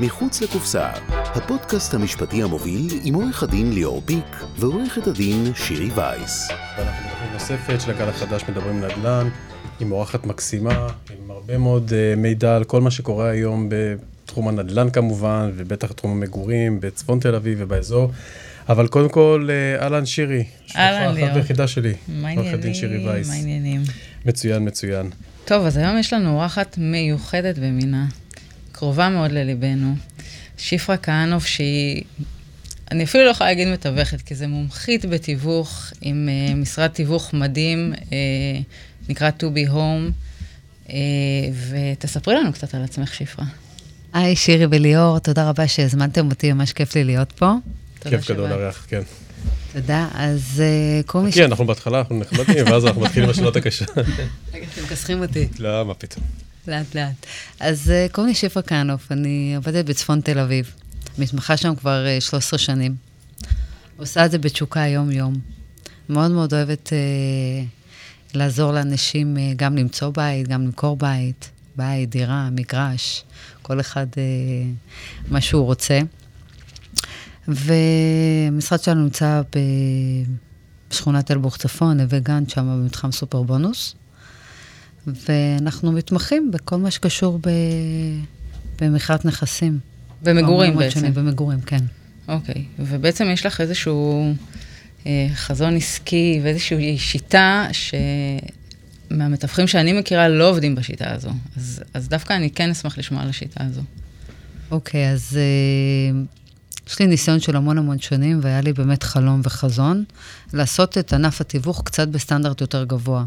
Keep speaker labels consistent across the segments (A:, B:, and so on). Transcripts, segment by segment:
A: מחוץ לקופסה, הפודקאסט המשפטי המוביל עם עורך הדין ליאור פיק ועורכת הדין שירי וייס.
B: ואנחנו בתוכנית נוספת של הגל החדש מדברים נדל"ן, עם אורחת מקסימה, עם הרבה מאוד uh, מידע על כל מה שקורה היום בתחום הנדל"ן כמובן, ובטח תחום המגורים בצפון תל אביב ובאזור. אבל קודם כל, אה, אהלן שירי.
C: אהלן ליאור.
B: אחת ויחידה שלי.
C: מה העניינים? מה העניינים?
B: מצוין, מצוין.
C: טוב, אז היום יש לנו אורחת מיוחדת במינה, קרובה מאוד לליבנו. שפרה כהנוף, שהיא, אני אפילו לא יכולה להגיד מתווכת, כי זה מומחית בתיווך עם uh, משרד תיווך מדהים, uh, נקרא To Be Home, uh, ותספרי לנו קצת על עצמך, שפרה.
D: היי, שירי וליאור, תודה רבה שהזמנתם אותי, ממש כיף לי להיות פה.
B: כיף גדול לארח, כן.
D: תודה, אז קוראים
B: לי... כן, אנחנו בהתחלה, אנחנו נחמדים, ואז אנחנו מתחילים בשאלות הקשה.
D: רגע, אתם מכסחים אותי.
B: לא, מה פתאום.
D: לאט לאט. אז uh, קוראים לי שפרה כהנוף, אני עובדת בצפון תל אביב. מתמחה שם כבר uh, 13 שנים. עושה את זה בתשוקה יום-יום. מאוד מאוד אוהבת uh, לעזור לאנשים uh, גם למצוא בית, גם למכור בית, בית, דירה, מגרש, כל אחד uh, מה שהוא רוצה. והמשרד שלנו נמצא בשכונת אלבוך צפון, נווה גן, שם במתחם סופר בונוס. ואנחנו מתמחים בכל מה שקשור ב... במכירת נכסים.
C: במגורים בעצם.
D: שנים, במגורים, כן.
C: אוקיי, ובעצם יש לך איזשהו אה, חזון עסקי ואיזושהי שיטה שמהמתווכים שאני מכירה לא עובדים בשיטה הזו. אז, אז דווקא אני כן אשמח לשמוע על השיטה הזו.
D: אוקיי, אז אה, יש לי ניסיון של המון המון שנים, והיה לי באמת חלום וחזון לעשות את ענף התיווך קצת בסטנדרט יותר גבוה.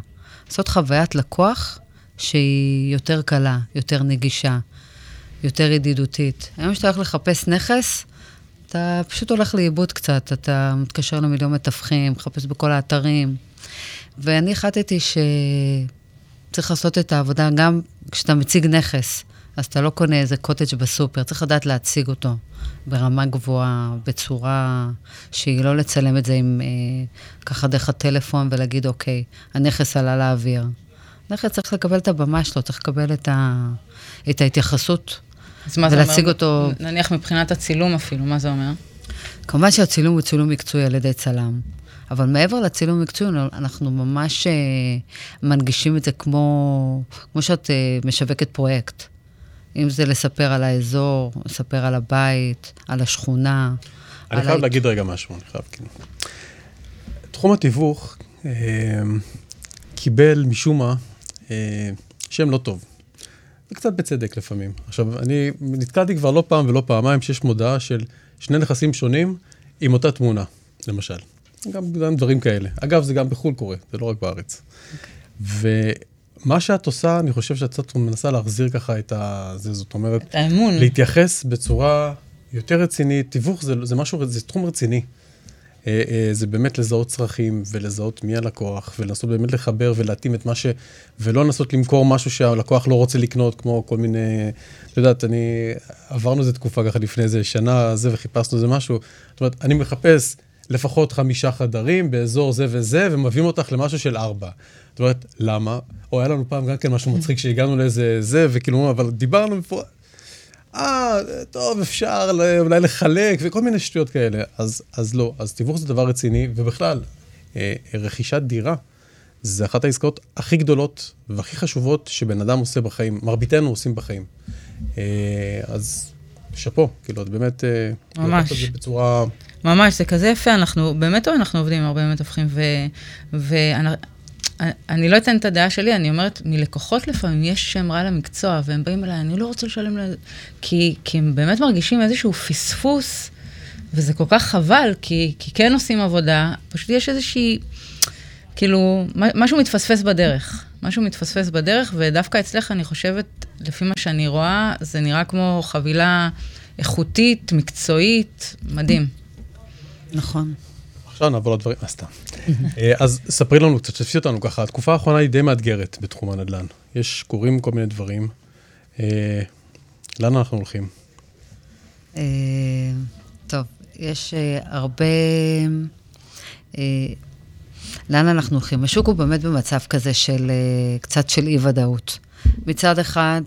D: לעשות חוויית לקוח שהיא יותר קלה, יותר נגישה, יותר ידידותית. היום כשאתה הולך לחפש נכס, אתה פשוט הולך לאיבוד קצת, אתה מתקשר למיליון מתווכים, מחפש בכל האתרים. ואני החלטתי שצריך לעשות את העבודה גם כשאתה מציג נכס. אז אתה לא קונה איזה קוטג' בסופר, צריך לדעת להציג אותו ברמה גבוהה, בצורה שהיא לא לצלם את זה עם אה, ככה דרך הטלפון ולהגיד, אוקיי, הנכס עלה לאוויר. נכס צריך לקבל את הבמה שלו, צריך לקבל את, ה, את ההתייחסות
C: אז מה זה אומר? אותו... נניח מבחינת הצילום אפילו, מה זה אומר?
D: כמובן שהצילום הוא צילום מקצועי על ידי צלם. אבל מעבר לצילום מקצועי, אנחנו ממש uh, מנגישים את זה כמו, כמו שאת uh, משווקת פרויקט. אם זה לספר על האזור, לספר על הבית, על השכונה.
B: אני חייב להגיד רגע משהו, אני חייב, כאילו. תחום התיווך אה, קיבל משום מה אה, שם לא טוב. וקצת בצדק לפעמים. עכשיו, אני נתקלתי כבר לא פעם ולא פעמיים שיש מודעה של שני נכסים שונים עם אותה תמונה, למשל. גם, גם דברים כאלה. אגב, זה גם בחו"ל קורה, זה לא רק בארץ. Okay. מה שאת עושה, אני חושב שאת קצת מנסה להחזיר ככה את ה... זה, זאת אומרת...
C: את האמון.
B: להתייחס בצורה יותר רצינית. תיווך זה, זה משהו, זה תחום רציני. אה, אה, זה באמת לזהות צרכים ולזהות מי הלקוח, ולנסות באמת לחבר ולהתאים את מה ש... ולא לנסות למכור משהו שהלקוח לא רוצה לקנות, כמו כל מיני... את יודעת, אני... עברנו איזה תקופה ככה לפני איזה שנה, זה, וחיפשנו איזה משהו. זאת אומרת, אני מחפש לפחות חמישה חדרים באזור זה וזה, ומביאים אותך למשהו של ארבע. זאת אומרת, למה? או היה לנו פעם גם כן משהו מצחיק שהגענו לאיזה זה, וכאילו, אבל דיברנו בפור... אה, טוב, אפשר אולי לחלק, וכל מיני שטויות כאלה. אז, אז לא, אז תיווך זה דבר רציני, ובכלל, אה, רכישת דירה זה אחת העסקאות הכי גדולות והכי חשובות שבן אדם עושה בחיים, מרביתנו עושים בחיים. אה, אז שאפו, כאילו, את באמת... אה,
C: ממש. את זה
B: בצורה...
C: ממש, זה כזה יפה, אנחנו, באמת אנחנו עובדים עם הרבה מתווכים, ואני לא אתן את הדעה שלי, אני אומרת, מלקוחות לפעמים יש שם רע למקצוע, והם באים אליי, אני לא רוצה לשלם לזה, כי, כי הם באמת מרגישים איזשהו פספוס, וזה כל כך חבל, כי, כי כן עושים עבודה, פשוט יש איזושהי, כאילו, משהו מתפספס בדרך. משהו מתפספס בדרך, ודווקא אצלך, אני חושבת, לפי מה שאני רואה, זה נראה כמו חבילה איכותית, מקצועית, מדהים.
D: נכון.
B: עכשיו נעבור לדברים, אה, סתם. אה, אז ספרי לנו קצת, תשתפי אותנו ככה, התקופה האחרונה היא די מאתגרת בתחום הנדל"ן. יש, קורים כל מיני דברים. אה, לאן אנחנו הולכים?
D: טוב, יש הרבה... לאן אנחנו הולכים? השוק הוא באמת במצב כזה של קצת של אי-ודאות. מצד אחד,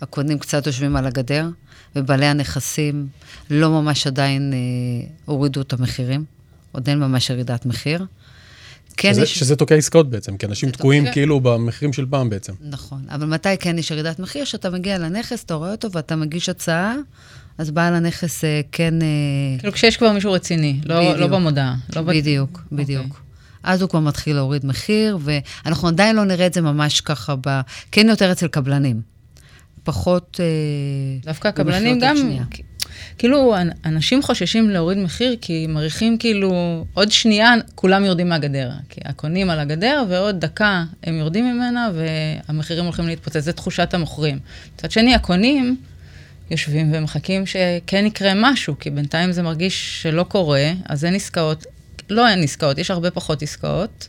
D: הקונים קצת יושבים על הגדר, ובעלי הנכסים לא ממש עדיין אה, הורידו את המחירים, עוד אין ממש ירידת מחיר.
B: כן שזה, יש... שזה תוקע עסקאות בעצם, כי אנשים תקועים תוקע... כאילו במחירים של פעם בעצם.
D: נכון, אבל מתי כן יש ירידת מחיר? שאתה מגיע לנכס, אתה רואה אותו ואתה מגיש הצעה, אז בעל הנכס אה, כן... אה,
C: כאילו כשיש כבר מישהו רציני, לא, לא במודעה.
D: לא בדיוק, ב... בדיוק. Okay. אוקיי. אז הוא כבר מתחיל להוריד מחיר, ואנחנו עדיין לא נראה את זה ממש ככה, ב... כן יותר אצל קבלנים. פחות...
C: אה, דווקא הקבלנים גם... כאילו, אנשים חוששים להוריד מחיר כי מעריכים כאילו, עוד שנייה כולם יורדים מהגדר. כי הקונים על הגדר, ועוד דקה הם יורדים ממנה, והמחירים הולכים להתפוצץ. זו תחושת המוכרים. מצד שני, הקונים יושבים ומחכים שכן יקרה משהו, כי בינתיים זה מרגיש שלא קורה, אז אין עסקאות. לא אין עסקאות, יש הרבה פחות עסקאות.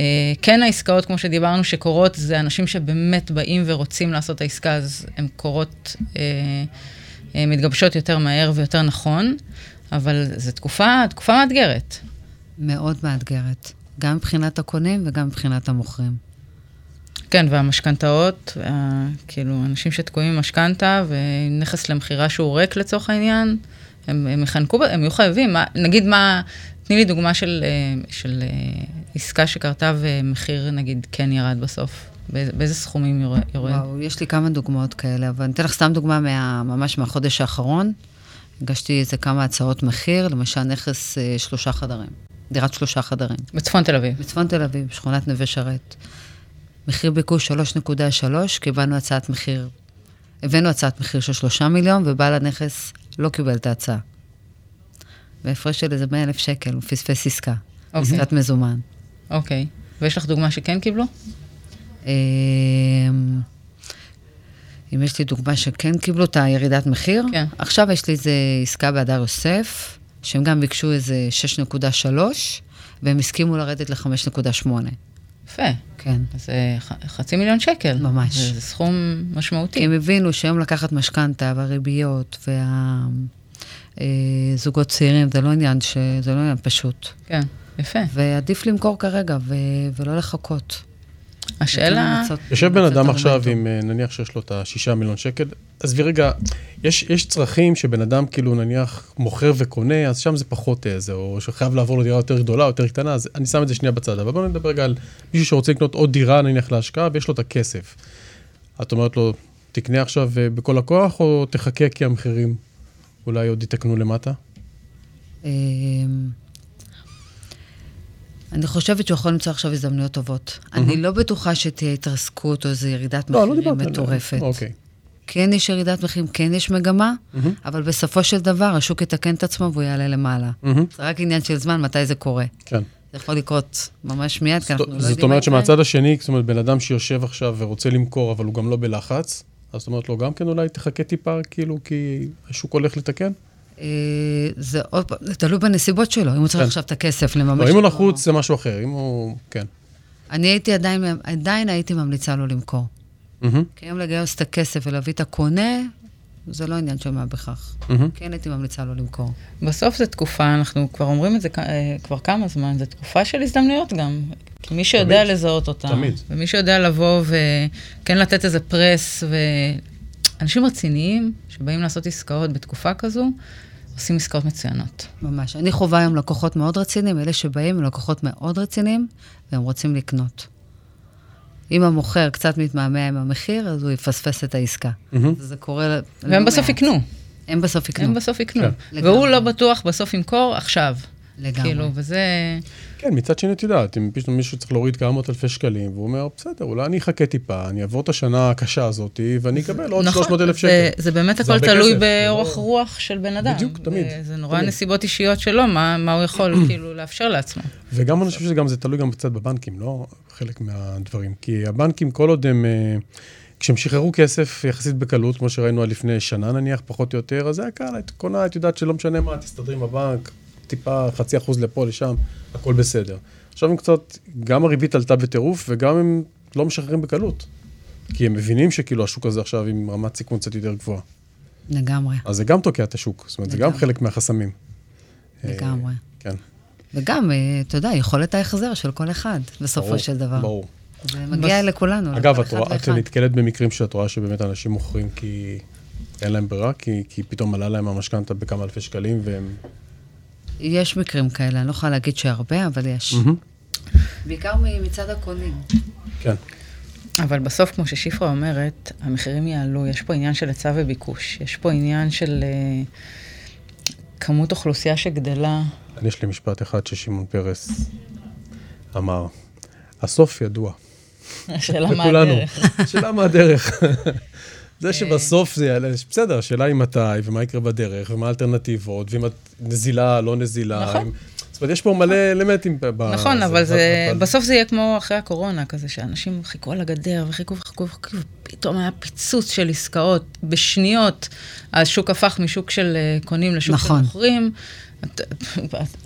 C: אה, כן העסקאות, כמו שדיברנו, שקורות, זה אנשים שבאמת באים ורוצים לעשות את העסקה, אז הן קורות, אה, אה, מתגבשות יותר מהר ויותר נכון, אבל זו תקופה, תקופה מאתגרת.
D: מאוד מאתגרת, גם מבחינת הקונים וגם מבחינת המוכרים.
C: כן, והמשכנתאות, כאילו, אנשים שתקועים עם משכנתה ונכס למכירה שהוא ריק לצורך העניין, הם, הם יחנקו, הם יהיו חייבים. מה, נגיד מה, תני לי דוגמה של, אה, של אה, עסקה שקרתה ומחיר, נגיד, כן ירד בסוף. באיזה סכומים יורד?
D: וואו, יש לי כמה דוגמאות כאלה, אבל אני אתן לך סתם דוגמה מה, ממש מהחודש האחרון. הגשתי איזה כמה הצעות מחיר, למשל נכס אה, שלושה חדרים, דירת שלושה חדרים.
C: בצפון תל אביב.
D: בצפון תל אביב, שכונת נווה שרת. מחיר ביקוש 3.3, קיבלנו הצעת מחיר, הבאנו הצעת מחיר של 3 מיליון, ובעל הנכס לא קיבל את ההצעה. בהפרש של איזה 100 אלף שקל, הוא פספס עסקה. Okay. אוקיי. עסקת מזומן.
C: אוקיי. Okay. ויש לך דוגמה שכן קיבלו? אמ,
D: אם יש לי דוגמה שכן קיבלו את הירידת מחיר, כן. עכשיו יש לי איזה עסקה בהדר יוסף, שהם גם ביקשו איזה 6.3, והם הסכימו לרדת ל-5.8.
C: יפה. כן. זה חצי מיליון שקל.
D: ממש.
C: זה, זה סכום משמעותי.
D: הם הבינו שהיום לקחת משכנתה והריביות והזוגות אה, צעירים, זה לא עניין, ש... זה לא עניין פשוט.
C: כן, יפה.
D: ועדיף למכור כרגע ו... ולא לחכות.
C: השאלה...
B: יושב בן אדם עכשיו עם, אה, נניח שיש לו את השישה מיליון שקל, עזבי רגע, יש, יש צרכים שבן אדם כאילו נניח מוכר וקונה, אז שם זה פחות איזה, או שחייב לעבור לדירה יותר גדולה, יותר קטנה, אז אני שם את זה שנייה בצד. אבל בואו נדבר רגע על מישהו שרוצה לקנות עוד דירה נניח להשקעה, ויש לו את הכסף. את אומרת לו, תקנה עכשיו אה, בכל הכוח, או תחכה כי המחירים אולי עוד יתקנו למטה?
D: אני חושבת שהוא יכול למצוא עכשיו הזדמנויות טובות. Mm-hmm. אני לא בטוחה שתהיה התרסקות או איזו ירידת לא, לא מחירים לא מטורפת. אוקיי. כן יש ירידת מחירים, כן יש מגמה, mm-hmm. אבל בסופו של דבר השוק יתקן את עצמו והוא יעלה למעלה. Mm-hmm. זה רק עניין של זמן מתי זה קורה.
B: כן.
D: זה יכול לקרות ממש מיד, כי אנחנו לא יודעים
B: זאת אומרת שמהצד השני, זאת אומרת, בן אדם שיושב עכשיו ורוצה למכור, אבל הוא גם לא בלחץ, אז זאת אומרת לו, גם כן אולי תחכה טיפה, כאילו, כי השוק הולך לתקן?
D: אה, זה עוד פעם, זה תלוי בנסיבות שלו, אם הוא צריך כן. עכשיו את הכסף לממש...
B: לא, אם הוא לחוץ זה משהו אחר, אם הוא... כן.
D: אני הייתי עדיין, עדיין הייתי ממליצה לו למכור. כי היום לגייס את הכסף ולהביא את הקונה, זה לא עניין של מה בכך. כן הייתי ממליצה לו למכור.
C: בסוף זו תקופה, אנחנו כבר אומרים את זה אה, כבר כמה זמן, זו תקופה של הזדמנויות גם. כי מי שיודע תמיד. לזהות אותה, תמיד. ומי שיודע לבוא וכן לתת איזה פרס, ואנשים רציניים שבאים לעשות עסקאות בתקופה כזו, עושים עסקאות מצוינות.
D: ממש. אני חווה היום לקוחות מאוד רציניים, אלה שבאים הם לקוחות מאוד רציניים, והם רוצים לקנות. אם המוכר קצת מתמהמה עם המחיר, אז הוא יפספס את העסקה. Mm-hmm. זה קורה...
C: והם בסוף יקנו.
D: הם בסוף יקנו.
C: הם בסוף יקנו. כן. והוא לא בטוח בסוף ימכור עכשיו.
D: לגמרי.
C: כאילו, וזה...
B: כן, מצד שני, את יודעת, אם פתאום מישהו צריך להוריד כמה מאות אלפי שקלים, והוא אומר, בסדר, אולי אני אחכה טיפה, אני אעבור את השנה הקשה הזאת, ואני אקבל עוד 300 נכון, אלף שקל.
C: זה, זה באמת הכל תלוי באורח רוח של בן אדם.
B: בדיוק, תמיד.
C: זה נורא. נסיבות אישיות שלו, מה, הוא יכול כאילו לאפשר לעצמו.
B: וגם אני חושב שזה זה תלוי גם קצת בבנקים, לא חלק מהדברים. כי הבנקים, כל עוד הם... אה, כשהם שחררו כסף יחסית בקלות, כמו שראינו עד לפני שנה נניח, פחות או יותר, אז זה היה קל, את קונה, את יודעת שלא משנה מה, תסתדרי עם הבנק, טיפה חצי אחוז לפה, לשם, הכל בסדר. עכשיו הם קצת, גם הריבית עלתה בטירוף, וגם הם לא משחררים בקלות. כי הם מבינים שכאילו השוק הזה עכשיו עם רמת סיכון קצת יותר גבוהה.
D: לגמרי.
B: אז זה גם תוקע את השוק, זאת אומרת, לגמרי. זה גם חלק מהחסמים.
D: לגמרי.
B: כן.
D: וגם, אה, אתה יודע, יכולת ההחזר של כל אחד, בסופו ברור, של דבר.
B: ברור.
D: זה מגיע בס... לכולנו.
B: אגב, את, רואה, את נתקלת במקרים שאת רואה שבאמת אנשים מוכרים כי אין להם ברירה, כי, כי פתאום עלה להם המשכנתה בכמה אלפי שקלים, והם...
D: יש מקרים כאלה, אני לא יכולה להגיד שהרבה, אבל יש.
B: מהמם.
D: בעיקר מצד הקונים.
B: כן.
C: אבל בסוף, כמו ששפרה אומרת, המחירים יעלו, יש פה עניין של היצע וביקוש, יש פה עניין של אה, כמות אוכלוסייה שגדלה.
B: אני יש לי משפט אחד ששמעון פרס אמר, הסוף ידוע.
C: השאלה מה. הדרך.
B: השאלה מה הדרך.
C: אה.
B: זה שבסוף זה יעלה, בסדר, השאלה היא מתי, ומה יקרה בדרך, ומה האלטרנטיבות, ואם את נזילה, לא נזילה.
C: נכון.
B: זאת אומרת, יש פה מלא אלמנטים. ב-
C: נכון, אבל בסוף זה יהיה כמו אחרי הקורונה, כזה שאנשים חיכו על הגדר וחיכו וחיכו וחיכו, ופתאום היה פיצוץ של עסקאות בשניות. השוק הפך משוק של אה, קונים לשוק של
D: נכון.
C: מוכרים.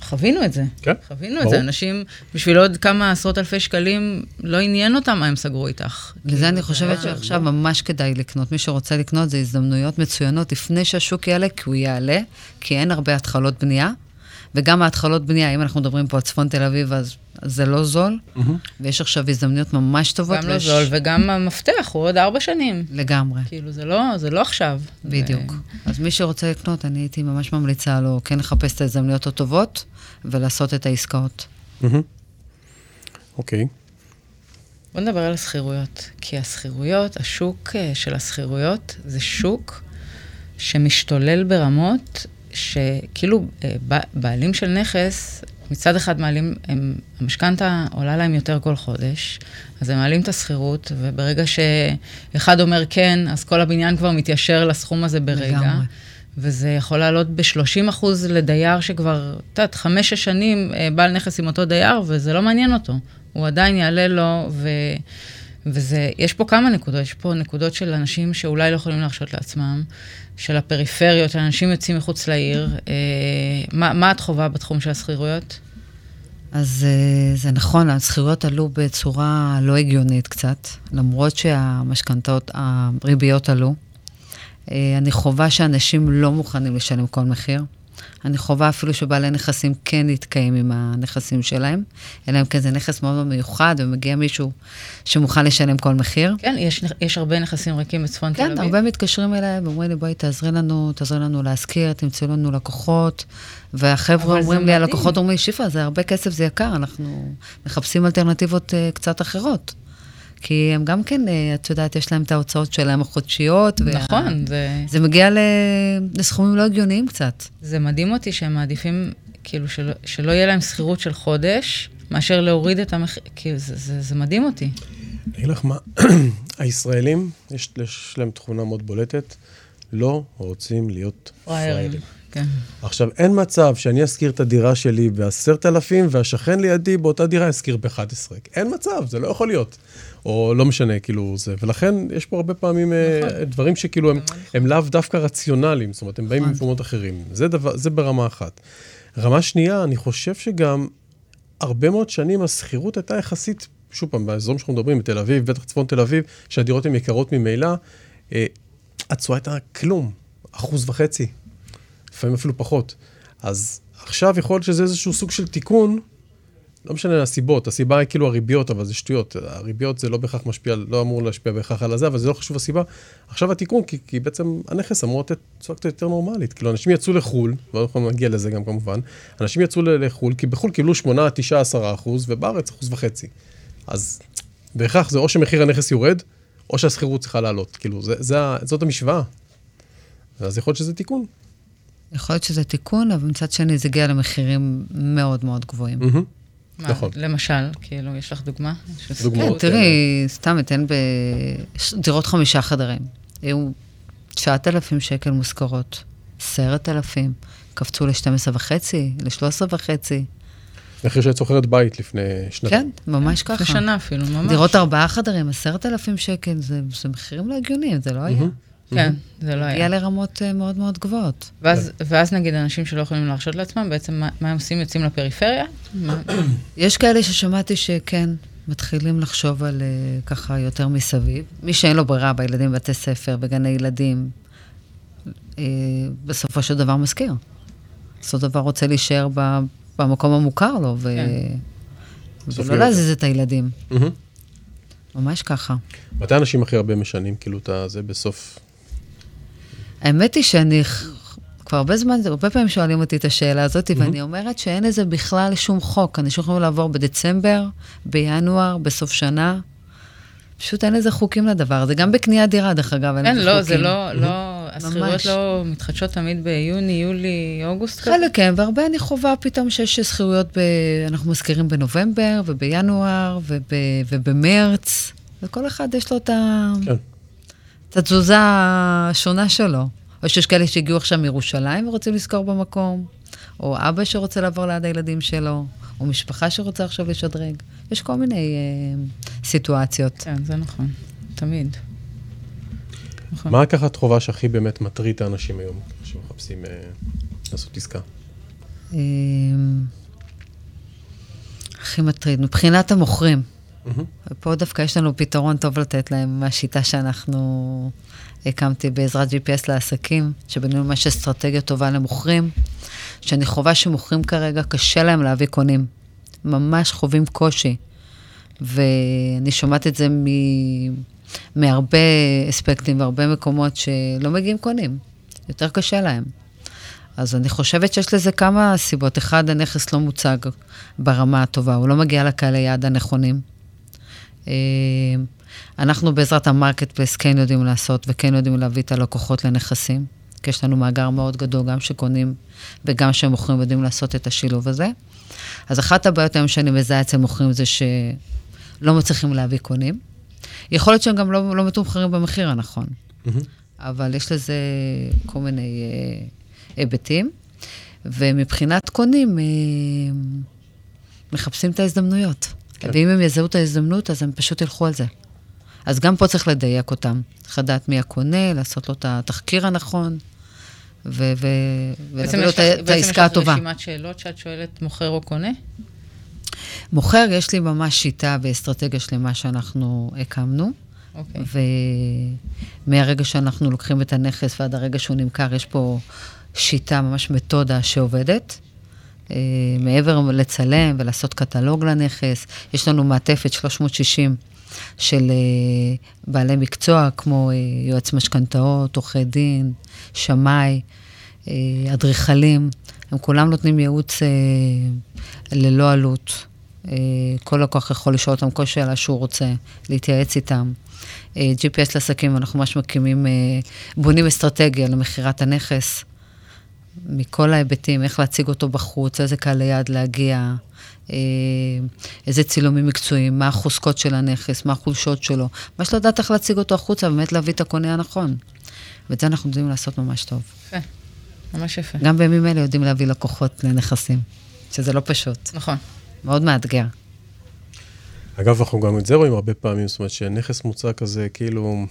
C: חווינו את זה.
B: כן,
C: חווינו את. זה. אנשים, בשביל עוד כמה עשרות אלפי שקלים, לא עניין אותם מה הם סגרו איתך.
D: לזה אני
C: כאילו,
D: חושבת
C: היה-
D: שעכשיו ממש כדאי לקנות. מי שרוצה לקנות זה הזדמנויות מצוינות לפני שהשוק יעלה, כי הוא יעלה, כי אין הרבה התחלות בנייה. וגם ההתחלות בנייה, אם אנחנו מדברים פה על צפון תל אביב, אז, זה לא זול. ויש עכשיו הזדמנויות ממש טובות.
C: גם לא
D: ויש-
C: זול, וגם המפתח הוא עוד ארבע שנים.
D: לגמרי,
C: כאילו, זה לא, זה לא עכשיו.
D: בדיוק.
C: זה-
D: אז מי שרוצה לקנות, אני הייתי ממש ממליצה לו כן לחפש את ההזדמנויות הטובות ולעשות את העסקאות.
B: אוקיי.
C: בוא נדבר על השכירויות. כי השכירויות, השוק אה, של השכירויות, זה שוק שמשתולל ברמות שכאילו אה, בעלים של נכס, מצד אחד מעלים, המשכנתה עולה להם יותר כל חודש, אז הם מעלים את השכירות, וברגע שאחד אומר כן, אז כל הבניין כבר מתיישר לסכום הזה ברגע.
D: לגמרי.
C: וזה יכול לעלות ב-30 אחוז לדייר שכבר, את יודעת, חמש-שש שנים אה, בעל נכס עם אותו דייר, וזה לא מעניין אותו. הוא עדיין יעלה לו, ו... וזה, יש פה כמה נקודות, יש פה נקודות של אנשים שאולי לא יכולים להרשות לעצמם, של הפריפריות, אנשים יוצאים מחוץ לעיר. אה, מה, מה את חווה בתחום של השכירויות?
D: אז אה, זה נכון, השכירויות עלו בצורה לא הגיונית קצת, למרות שהמשכנתאות, הריביות עלו. אה, אני חווה שאנשים לא מוכנים לשלם כל מחיר. אני חווה אפילו שבעלי נכסים כן יתקיים עם הנכסים שלהם, אלא אם כן זה נכס מאוד מיוחד ומגיע מישהו שמוכן לשלם כל מחיר.
C: כן, יש, יש הרבה נכסים ריקים בצפון תל
D: כן,
C: אביב.
D: הרבה מתקשרים אליי ואומרים לי, בואי תעזרי לנו, תעזרי לנו להשכיר, תמצאו לנו לקוחות. והחבר'ה אומרים לי. הלקוחות אומרים, שיפה, זה הרבה כסף, זה יקר, אנחנו מחפשים אלטרנטיבות uh, קצת אחרות. כי הם גם כן, uh, את יודעת, יש להם את ההוצאות שלהם החודשיות. וה-
C: נכון, זה,
D: זה מגיע ל... לסכומים לא הגיוניים קצת.
C: זה מדהים אותי שהם מעדיפים, כאילו, שלא, שלא יהיה להם שכירות של חודש, מאשר להוריד את המחיר, כאילו, זה, זה, זה מדהים אותי.
B: אני אגיד לך מה, הישראלים, יש, יש להם תכונה מאוד בולטת, לא רוצים להיות.
C: פראיירים. כן.
B: עכשיו, אין מצב שאני אשכיר את הדירה שלי ב-10,000 והשכן לידי באותה דירה ישכיר ב-11. אין מצב, זה לא יכול להיות. או לא משנה, כאילו זה. ולכן יש פה הרבה פעמים
C: נכון.
B: אה, דברים שכאילו הם, הם לאו דווקא רציונליים, זאת אומרת, הם באים ממקומות אחרים. זה, דבר, זה ברמה אחת. רמה שנייה, אני חושב שגם הרבה מאוד שנים השכירות הייתה יחסית, שוב פעם, באזורים שאנחנו מדברים, בתל אביב, בטח צפון תל אביב, שהדירות הן יקרות ממילא, אה, התשואה הייתה כלום, אחוז וחצי, לפעמים אפילו פחות. אז עכשיו יכול להיות שזה איזשהו סוג של תיקון, לא משנה הסיבות, הסיבה היא כאילו הריביות, אבל זה שטויות. הריביות זה לא בהכרח משפיע, לא אמור להשפיע בהכרח על הזה, אבל זה לא חשוב הסיבה. עכשיו התיקון, כי, כי בעצם הנכס אמור לתת קצת יותר נורמלית. כאילו, אנשים יצאו לחו"ל, ואנחנו נגיע לזה גם כמובן, אנשים יצאו לחו"ל, כי בחו"ל קיבלו 8, 9, 10 אחוז, ובארץ אחוז וחצי. אז בהכרח זה או שמחיר הנכס יורד, או שהשכירות צריכה לעלות. כאילו, זה, זה, זאת המשוואה. אז יכול להיות שזה תיקון.
D: יכול להיות שזה תיקון, אבל מצד שני זה הגיע למחירים מאוד מאוד גבוהים.
B: מהמם.
C: מה,
B: נכון.
C: למשל, כאילו, יש לך דוגמה?
B: דוגמאות.
D: כן, תראי, סתם אתן בדירות חמישה חדרים. היו 9,000 שקל מושכרות, 10,000, קפצו ל-12 וחצי, ל-13 וחצי.
B: מחיר שאת שוכרת בית לפני שנתיים.
D: כן, ממש ככה.
C: לפני שנה אפילו, ממש.
D: דירות ארבעה חדרים, 10,000 שקל, זה, זה מחירים לא הגיוניים, זה לא היה.
C: כן, זה לא
D: הגיע
C: היה.
D: לרמות אה, מאוד מאוד גבוהות.
C: ואז, ואז נגיד אנשים שלא יכולים להרשות לעצמם, בעצם מה, מה הם עושים? יוצאים לפריפריה?
D: יש כאלה ששמעתי שכן, מתחילים לחשוב על אה, ככה יותר מסביב. מי שאין לו ברירה בילדים בבתי ספר, בגני ילדים, אה, בסופו של דבר משכיר. בסופו של דבר רוצה להישאר ב, במקום המוכר לו, ו...
C: כן.
D: ולא להזיז את הילדים.
B: מהמם.
D: ממש ככה.
B: מתי אנשים הכי הרבה משנים, כאילו, את זה בסוף?
D: האמת היא שאני כבר הרבה זמן, הרבה פעמים שואלים אותי את השאלה הזאת, mm-hmm. ואני אומרת שאין לזה בכלל שום חוק. אנשים יכולים לעבור בדצמבר, בינואר, בסוף שנה. פשוט אין לזה חוקים לדבר הזה. גם בקניית דירה, דרך אגב, אין
C: כן,
D: לזה
C: לא,
D: חוקים.
C: זה לא, לא, השכירויות לא מתחדשות תמיד ביוני, יולי, אוגוסט כזה?
D: חלק כן, והרבה אני חווה פתאום שיש שכירויות, ב... אנחנו מזכירים בנובמבר, ובינואר, וב... ובמרץ, וכל אחד יש לו את, ה...
B: כן.
D: את התזוזה השונה שלו. או שיש כאלה שהגיעו עכשיו מירושלים ורוצים לשכור במקום, או אבא שרוצה לעבור ליד הילדים שלו, או משפחה שרוצה עכשיו לשדרג. יש כל מיני אה, סיטואציות.
C: כן, זה נכון, תמיד. נכון.
B: מה לקחת חובה שהכי באמת מטריד את האנשים היום, שמחפשים אה, לעשות עסקה?
D: אה, הכי מטריד, מבחינת המוכרים.
B: מהמם.
D: ופה דווקא יש לנו פתרון טוב לתת להם מהשיטה שאנחנו הקמתי בעזרת GPS לעסקים, שבנינו ממש אסטרטגיה טובה למוכרים, שאני חווה שמוכרים כרגע, קשה להם להביא קונים. ממש חווים קושי. ואני שומעת את זה מ... מהרבה אספקטים והרבה מקומות שלא מגיעים קונים. יותר קשה להם. אז אני חושבת שיש לזה כמה סיבות. אחד, הנכס לא מוצג ברמה הטובה, הוא לא מגיע לקהלי יעד הנכונים. אה, אנחנו בעזרת ה marketplace כן יודעים לעשות וכן יודעים להביא את הלקוחות לנכסים, כי יש לנו מאגר מאוד גדול, גם שקונים וגם שמוכרים יודעים לעשות את השילוב הזה. אז אחת הבעיות היום שאני מזהה אצל מוכרים זה שלא מצליחים להביא קונים. יכול להיות שהם גם לא, לא מתומחרים במחיר הנכון,
B: מהמם.
D: אבל יש לזה כל מיני אה, היבטים. ומבחינת קונים, אה, מחפשים את ההזדמנויות.
B: כן.
D: ואם הם יזהו את ההזדמנות, אז הם פשוט ילכו על זה. אז גם פה צריך לדייק אותם. צריך לדעת מי הקונה, לעשות לו את התחקיר הנכון, ו- ו-
C: בעצם
D: ולהביא לו את
C: לך-
D: ה- את
C: בעצם
D: העסקה
C: יש לך
D: הטובה.
C: רשימת שאלות שאת שואלת מוכר או קונה?
D: מוכר, יש לי ממש שיטה ואסטרטגיה שלמה שאנחנו הקמנו.
C: אוקיי.
D: ומהרגע שאנחנו לוקחים את הנכס ועד הרגע שהוא נמכר, יש פה שיטה, ממש מתודה שעובדת. אה, מעבר לצלם ולעשות קטלוג לנכס, יש לנו מעטפת 360 של אה, בעלי מקצוע, כמו אה, יועץ משכנתאות, עורכי דין, שמאי, אדריכלים. הם כולם נותנים ייעוץ ללא עלות. כל לקוח יכול לשאול אותם כל שאלה שהוא רוצה, להתייעץ איתם. GPS לעסקים, אנחנו ממש מקימים, בונים אסטרטגיה למכירת הנכס, מכל ההיבטים, איך להציג אותו בחוץ, איזה קהל ליד להגיע, אה, איזה צילומים מקצועיים, מה החוזקות של הנכס, מה החולשות שלו. ממש לדעת איך להציג אותו החוצה, באמת להביא את הקונה הנכון. ואת זה אנחנו יודעים לעשות ממש טוב.
C: יפה, ממש יפה.
D: גם בימים אלה יודעים להביא לקוחות לנכסים, שזה לא פשוט,
C: נכון.
D: מאוד מאתגר.
B: אגב, אנחנו גם את זה רואים הרבה פעמים, זאת אומרת שנכס מוצע כזה, כאילו,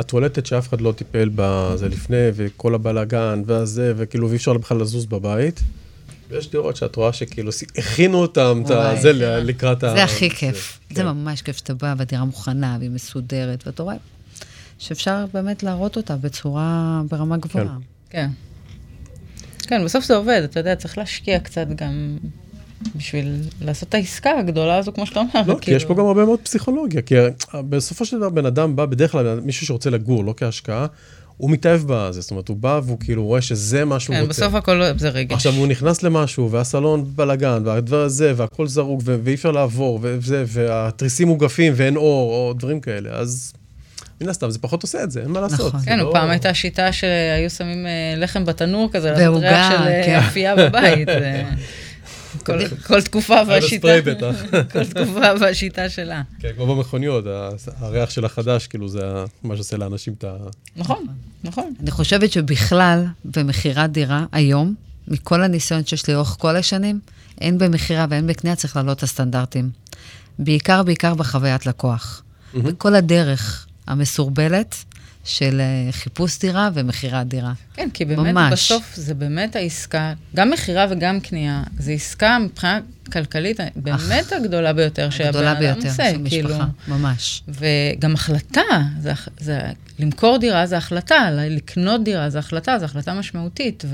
B: הטואלטת שאף אחד לא טיפל בזה לפני, וכל הבלאגן, והזה, וכאילו, ואי אפשר בכלל לזוז בבית. ויש דירות שאת רואה שכאילו הכינו אותם, את ל- לקראת ה...
D: זה הכי כיף. זה
B: כן.
D: ממש כיף שאתה בא והדירה מוכנה והיא מסודרת, ואתה רואה שאפשר באמת להראות אותה בצורה, ברמה גבוהה.
C: כן. כן, בסוף זה עובד, אתה יודע, צריך להשקיע קצת גם בשביל לעשות את העסקה הגדולה הזו, כמו שאתה אומר.
B: לא, כי
C: כאילו-
B: יש פה גם הרבה מאוד פסיכולוגיה, כי בסופו של דבר בן אדם בא, בדרך כלל מישהו שרוצה לגור, לא כהשקעה, הוא מתאהב בזה, זאת אומרת, הוא בא והוא כאילו רואה שזה מה שהוא
C: כן,
B: רוצה.
C: בסוף הכל לא- זה רגש.
B: עכשיו, הוא נכנס למשהו, והסלון בלאגן, והדבר הזה, והכל זרוק, ואי אפשר לעבור, וזה, והתריסים מוגפים, ואין אור, או דברים כאלה, אז מן הסתם זה פחות עושה את זה, אין מה לעשות.
D: נכון.
B: זה
C: כן,
B: לא-
C: פעם הייתה שיטה שהיו שמים אה, לחם בתנור כזה, לעשות ריח של אה,
D: כן.
C: אפייה בבית. כל- כל תקופה והשיטה,
B: בטח.
C: כל תקופה והשיטה שלה.
B: כן, כמו במכוניות, ה- הריח של החדש, כאילו, זה מה שעושה לאנשים את ה...
C: נכון, נכון.
D: אני חושבת שבכלל, במכירת דירה, היום, מכל הניסיון שיש לי לאורך כל השנים, אין במכירה ואין בקנייה צריך להעלות את הסטנדרטים. בעיקר, בעיקר בחוויית לקוח. בכל הדרך המסורבלת של אה, חיפוש דירה ומכירת דירה.
C: כן, כי באמת
D: ממש.
C: בסוף זה באמת העסקה, גם מכירה וגם קנייה, זו עסקה מבחינה כלכלית באמת הגדולה ביותר שהבן
D: הגדולה
C: אדם
D: ביותר
C: עושה.
D: של
C: כאילו.
D: משפחה, ממש.
C: וגם החלטה, זה, זה, למכור דירה זה החלטה, לקנות דירה זה החלטה, זו החלטה משמעותית,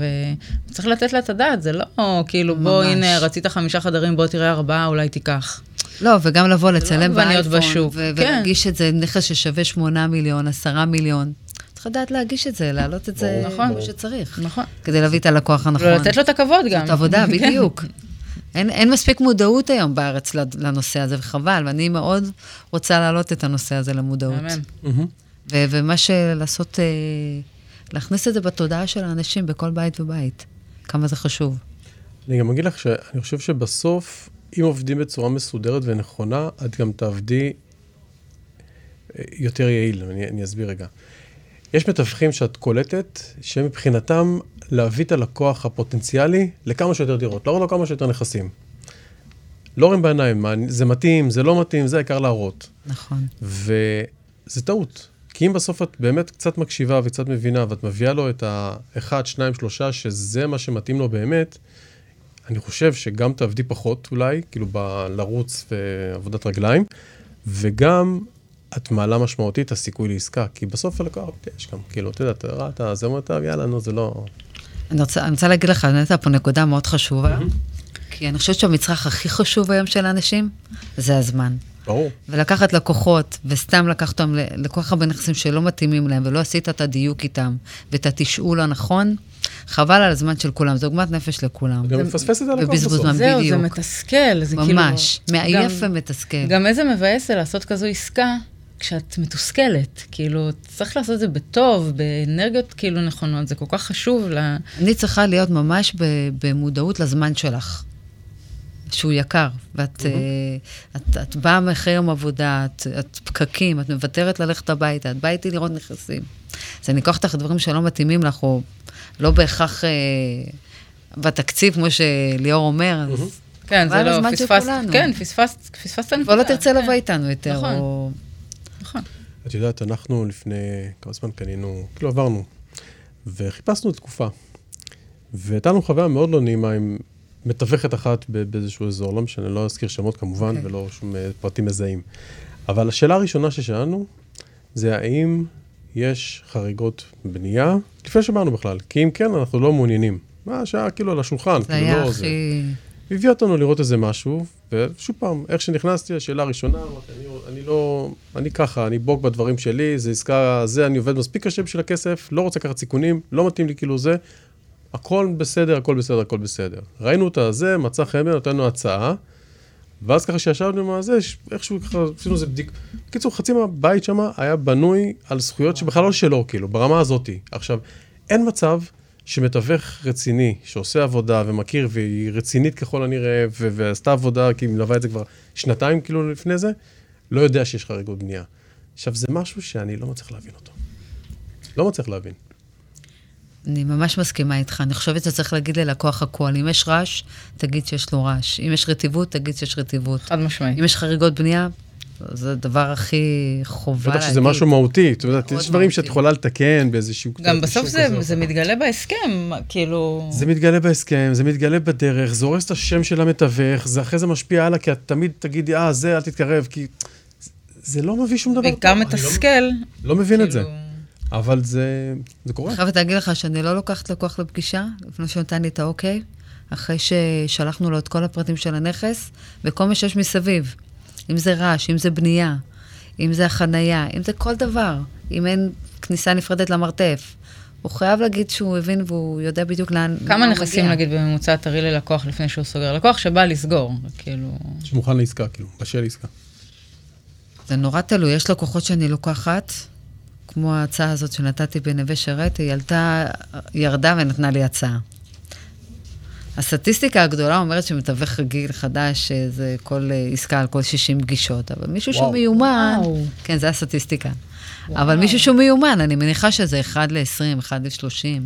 C: וצריך לתת לה את הדעת, זה לא כאילו, בוא,
D: ממש.
C: הנה, רצית חמישה חדרים, בוא תראה ארבעה, אולי תיקח.
D: לא, וגם לבוא, לצלם
C: עגבניות
D: באייפון,
C: כן.
D: ולהגיש את זה נכס ששווה 8 מיליון, 10 מיליון. צריך לדעת להגיש את זה, להעלות את זה
C: נכון.
D: כמו שצריך.
C: נכון.
D: כדי להביא את הלקוח הנכון.
C: ולתת לו את הכבוד גם.
D: זאת עבודה,
C: כן.
D: בדיוק. אין, אין מספיק מודעות היום בארץ לנושא הזה, וחבל, ואני מאוד רוצה להעלות את הנושא הזה למודעות.
C: אמן.
D: ו- ומה שלעשות, אה, להכניס את זה בתודעה של האנשים בכל בית ובית. כמה זה חשוב.
B: אני גם אגיד לך שאני חושב שבסוף, אם עובדים בצורה מסודרת ונכונה, את גם תעבדי אה, יותר יעיל. אני, אני אסביר רגע. יש מתווכים שאת קולטת, שמבחינתם להביא את הלקוח הפוטנציאלי לכמה שיותר דירות, להראות לו כמה שיותר נכסים. לא רואים בעיניים, זה מתאים, זה לא מתאים, זה העיקר להראות.
D: נכון.
B: וזה טעות. כי אם בסוף את באמת קצת מקשיבה וקצת מבינה, ואת מביאה לו את האחד, שניים, שלושה, שזה מה שמתאים לו באמת, אני חושב שגם תעבדי פחות אולי, כאילו ב- לרוץ ועבודת רגליים, וגם את מעלה משמעותית הסיכוי לעסקה, כי בסוף הלקוח, יש גם, כאילו, אתה יודע, אתה ראית, זה אומר, יאללה, נו, זה לא...
D: אני רוצה, אני רוצה להגיד לך, נתת פה נקודה מאוד חשובה, כי אני חושבת שהמצרך הכי חשוב היום של האנשים, זה הזמן.
B: ברור.
D: ולקחת לקוחות, וסתם לקחת אותם לכל כך הרבה נכסים שלא מתאימים להם, ולא עשית את הדיוק איתם, ואת התשאול הנכון, חבל על הזמן של כולם, זו עוגמת נפש לכולם.
B: גם מפספס את הלקוח
D: ובזבוז
B: בסוף.
C: זהו, זה. מתסכל, זה כאילו...
D: ממש, מעייף
C: גם-
D: ומתסכל.
C: גם איזה מבאס זה לעשות כזו עסקה כשאת מתוסכלת. כאילו, צריך לעשות את זה בטוב, באנרגיות כאילו נכונות, זה כל כך חשוב ל...
D: אני צריכה להיות ממש ב- במודעות לזמן שלך, שהוא יקר. ואת אה, את, את באה יום עבודה, את, את פקקים, את מוותרת ללכת הביתה, את באה איתי לראות נכסים. אז אני אקח אותך דברים שלא מתאימים לך, או לא בהכרח אה, בתקציב, כמו שליאור אומר, אז
C: כן, זה לא, פספסת. כן, פספסת, פספסת
D: כבר
C: נקודה.
D: לא תרצה
C: כן,
D: לבוא איתנו יותר,
C: נכון.
D: או...
C: נכון.
B: את יודעת, אנחנו לפני כמה זמן קנינו, כאילו עברנו, וחיפשנו תקופה. והייתה לנו חוויה מאוד לא נעימה עם מתווכת אחת באיזשהו אזור, לא משנה, לא אזכיר שמות כמובן,
D: אוקיי.
B: ולא שום אה, פרטים מזהים. אבל השאלה הראשונה ששאלנו, זה האם יש חריגות בנייה, לפני שבאנו בכלל, כי אם כן, אנחנו לא מעוניינים. מה שהיה כאילו על השולחן,
D: זה
B: כאילו
D: היה
B: לא
D: הכי...
B: הביא אותנו לראות איזה משהו, ושוב פעם, איך שנכנסתי, השאלה הראשונה, אמרתי, אני, אני לא, אני ככה, אני בוג בדברים שלי, זה עסקה, זה, אני עובד מספיק קשה בשביל הכסף, לא רוצה לקחת סיכונים, לא מתאים לי כאילו זה, הכל בסדר, הכל בסדר, הכל בסדר. ראינו את הזה, מצא חן בעינינו, נתנו הצעה, ואז ככה שישבנו עם הזה, איכשהו ככה, עשינו איזה בדיק... בקיצור, חצי מהבית שם היה בנוי על זכויות שבכלל לא שלו, כאילו, ברמה הזאתי. עכשיו, אין מצב שמתווך רציני, שעושה עבודה ומכיר, והיא רצינית ככל הנראה, ו- ועשתה עבודה, כי היא מלווה את זה כבר שנתיים כאילו לפני זה, לא יודע שיש חריגות בנייה. עכשיו, זה משהו שאני לא מצליח להבין אותו. לא מצליח להבין.
D: אני ממש מסכימה איתך. אני חושבת שצריך להגיד ללקוח הכל. אם יש רעש, תגיד שיש לו רעש. אם יש רטיבות, תגיד שיש רטיבות.
C: חד משמעית.
D: אם יש חריגות בנייה, זה הדבר הכי חובה
B: בטח
D: להגיד.
B: שזה משהו מהותי, את יודעת, יש דברים שאת. יכולה לתקן באיזשהו...
C: גם בסוף זה, זה. מתגלה בהסכם, כאילו...
B: זה מתגלה בהסכם, זה מתגלה בדרך, זה הורס את השם של המתווך, זה אחרי זה משפיע הלאה, כי את תמיד תגידי, אה, זה, אל תתקרב, כי... זה לא מביא שום דבר.
C: וגם
B: אני לא-
C: מתסכל.
B: לא מבין את זה,
C: כאילו,
B: אבל זה זה קורה.
D: אני חייבת להגיד לך שאני לא לוקחת לקוח לפגישה, לפני שהוא נתן לי את האוקיי, אחרי ששלחנו לו את כל הפרטים של הנכס, וכל מה שיש מסביב. אם זה רעש, אם זה בנייה, אם זה החנייה, אם זה כל דבר. אם אין כניסה נפרדת למרתף. הוא חייב להגיד שהוא הבין והוא יודע בדיוק לאן...
C: כמה
D: לאן הוא
C: נכסים,
D: מגיע.
C: נגיד, בממוצע תראי ללקוח לפני שהוא סוגר? לקוח שבא לסגור, כאילו...
B: שמוכן לעסקה, כאילו, בשל לעסקה.
D: זה נורא תלוי. יש לקוחות שאני לוקחת, כמו ההצעה הזאת שנתתי בנווה שרת, היא עלתה, ירדה ונתנה לי הצעה. הסטטיסטיקה הגדולה אומרת שמתווך רגיל חדש, זה כל אה, עסקה על כל 60 פגישות, אבל מישהו
B: וואו.
D: שמיומן,
C: וואו.
D: כן, זה הסטטיסטיקה. אבל מישהו שהוא מיומן, אני מניחה שזה 1 ל-20, 1 ל-30,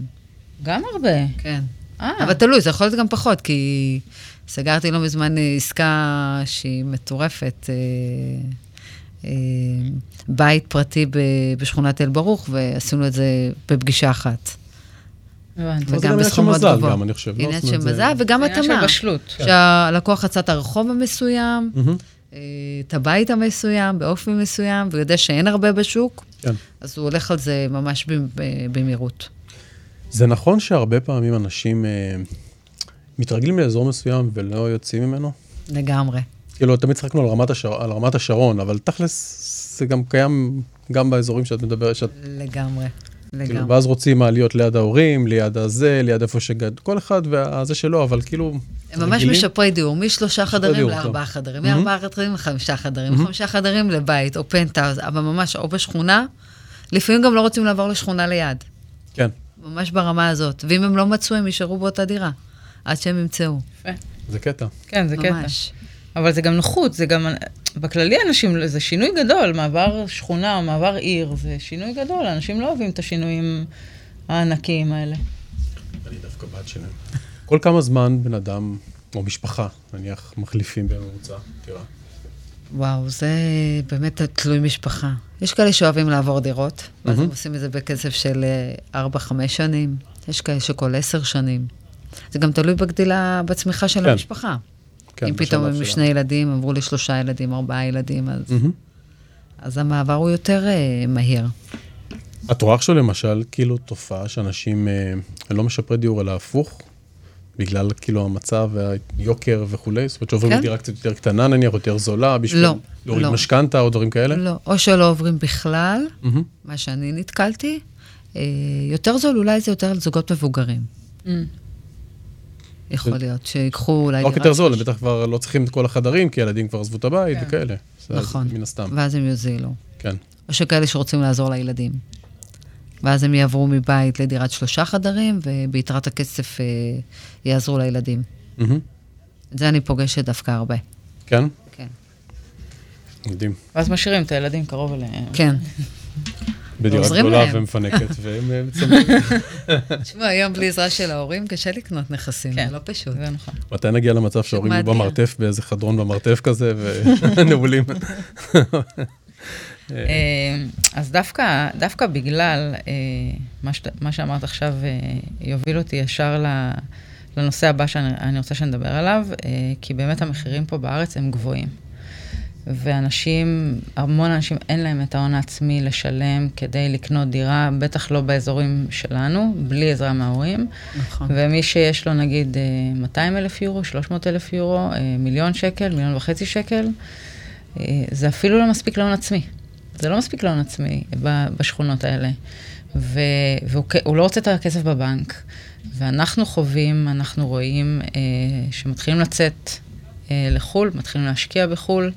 C: גם הרבה.
D: כן.
C: אה,
D: אבל תלוי, זה יכול להיות גם פחות, כי סגרתי לא מזמן עסקה שהיא מטורפת, אה, בית פרטי בשכונת אל-ברוך, ועשינו את זה בפגישה אחת.
B: זה
D: וגם
B: גם עניין של מזל
D: גבוה.
B: גם, אני חושב. לא?
D: עניין של
B: זה-
D: מזל וגם
C: עניין
D: התאמה.
C: של בשלות.
D: שהלקוח רצה את הרחוב המסוים, אה, את הבית המסוים, באופן מסוים, והוא יודע שאין הרבה בשוק,
B: כן.
D: אז הוא הולך על זה ממש במהירות.
B: זה נכון שהרבה פעמים אנשים אה, מתרגלים לאזור מסוים ולא יוצאים ממנו?
D: לגמרי.
B: כאילו, תמיד צחקנו על רמת, השר, על רמת השרון, אבל תכלס זה גם קיים גם באזורים שאת מדברת, שאת...
D: לגמרי.
B: כאילו,
D: לגמרי.
B: ואז רוצים מעליות ליד ההורים, ליד הזה, ליד איפה שגד, כל אחד והזה שלו, אבל כאילו...
D: הם ממש
B: רגילים.
D: משפרי דיור, משלושה חדרים
B: דיור,
D: לארבעה
B: טוב.
D: חדרים,
B: מהמם.
D: מארבעה חדרים לחמישה חדרים, מחמישה חדרים לבית או פנטהאוז, אבל ממש או בשכונה, לפעמים גם לא רוצים לעבור לשכונה ליד,
B: כן,
D: ממש ברמה הזאת. ואם הם לא מצאו, הם יישארו באותה דירה, עד שהם ימצאו.
C: יפה.
B: זה קטע.
C: כן, זה קטע.
D: ממש.
C: אבל זה גם נוחות, זה גם, בכללי אנשים, זה שינוי גדול, מעבר שכונה או מעבר עיר, זה שינוי גדול, אנשים לא אוהבים את השינויים הענקיים האלה.
B: אני דווקא בעד שינוי. כל כמה זמן בן אדם, או משפחה, נניח, מחליפים בממוצע, דירה.
D: וואו, זה באמת תלוי משפחה. יש כאלה שאוהבים לעבור דירות, ואז
B: מהמם.
D: הם עושים את זה בקצב של 4-5 שנים, יש כאלה שכל 10 שנים. זה גם תלוי בגדילה, בצמיחה של
B: כן.
D: המשפחה.
B: כן,
D: אם פתאום הם. שני ילדים, עברו לשלושה ילדים, ארבעה ילדים, אז,
B: מהמם.
D: אז המעבר הוא יותר uh, מהיר.
B: את רואה עכשיו למשל, כאילו, תופעה שאנשים אה, לא משפרי דיור, אלא הפוך, בגלל כאילו המצב והיוקר וכולי? זאת אומרת שעוברים
D: כן.
B: לדירה קצת יותר קטנה נניח, יותר זולה, בשביל
D: לא,
B: להוריד
D: לא.
B: משכנתה או דברים כאלה?
D: לא, או שלא עוברים בכלל,
B: מהמם.
D: מה שאני נתקלתי, אה, יותר זול, אולי זה יותר לזוגות מבוגרים.
C: Mm.
D: יכול להיות, שיקחו אולי...
B: לא רק יותר זול, הם בטח כבר לא צריכים את כל החדרים, כי ילדים כבר עזבו את הבית
C: כן.
B: וכאלה.
D: נכון.
B: מן הסתם,
D: ואז הם יוזילו.
B: כן.
D: או שכאלה שרוצים לעזור לילדים. ואז הם יעברו מבית לדירת שלושה חדרים, וביתרת הכסף אה, יעזרו לילדים. את זה אני פוגשת דווקא הרבה.
B: כן?
D: כן.
B: מדהים.
C: ואז משאירים את הילדים קרוב אליהם.
D: כן.
B: בדירה גדולה. ומפנקת, והם מצמאים.
D: תשמעו, היום בלי עזרה של ההורים קשה לקנות נכסים,
C: כן.
D: זה לא פשוט.
C: זה נכון.
B: מתי נגיע למצב שההורים יהיו. במרתף, באיזה חדרון במרתף כזה, ונעולים?
C: אה, אז דווקא, דווקא בגלל אה, מה, מה שאמרת עכשיו, אה, יוביל אותי ישר ל- לנושא הבא שאני אני רוצה שנדבר עליו, כי באמת המחירים פה בארץ הם גבוהים. ואנשים, המון אנשים אין להם את ההון העצמי לשלם כדי לקנות דירה, בטח לא באזורים שלנו, בלי עזרה מההורים.
D: נכון.
C: ומי שיש לו נגיד אה, 200 אלף יורו, 300 אלף יורו, אה, מיליון שקל, מיליון וחצי שקל, אה, זה אפילו לא מספיק להון עצמי. זה לא מספיק להון עצמי בשכונות האלה. והוא לא רוצה את הכסף בבנק. ואנחנו חווים, אנחנו רואים אה, שמתחילים לצאת אה, לחו"ל, מתחילים להשקיע בחו"ל.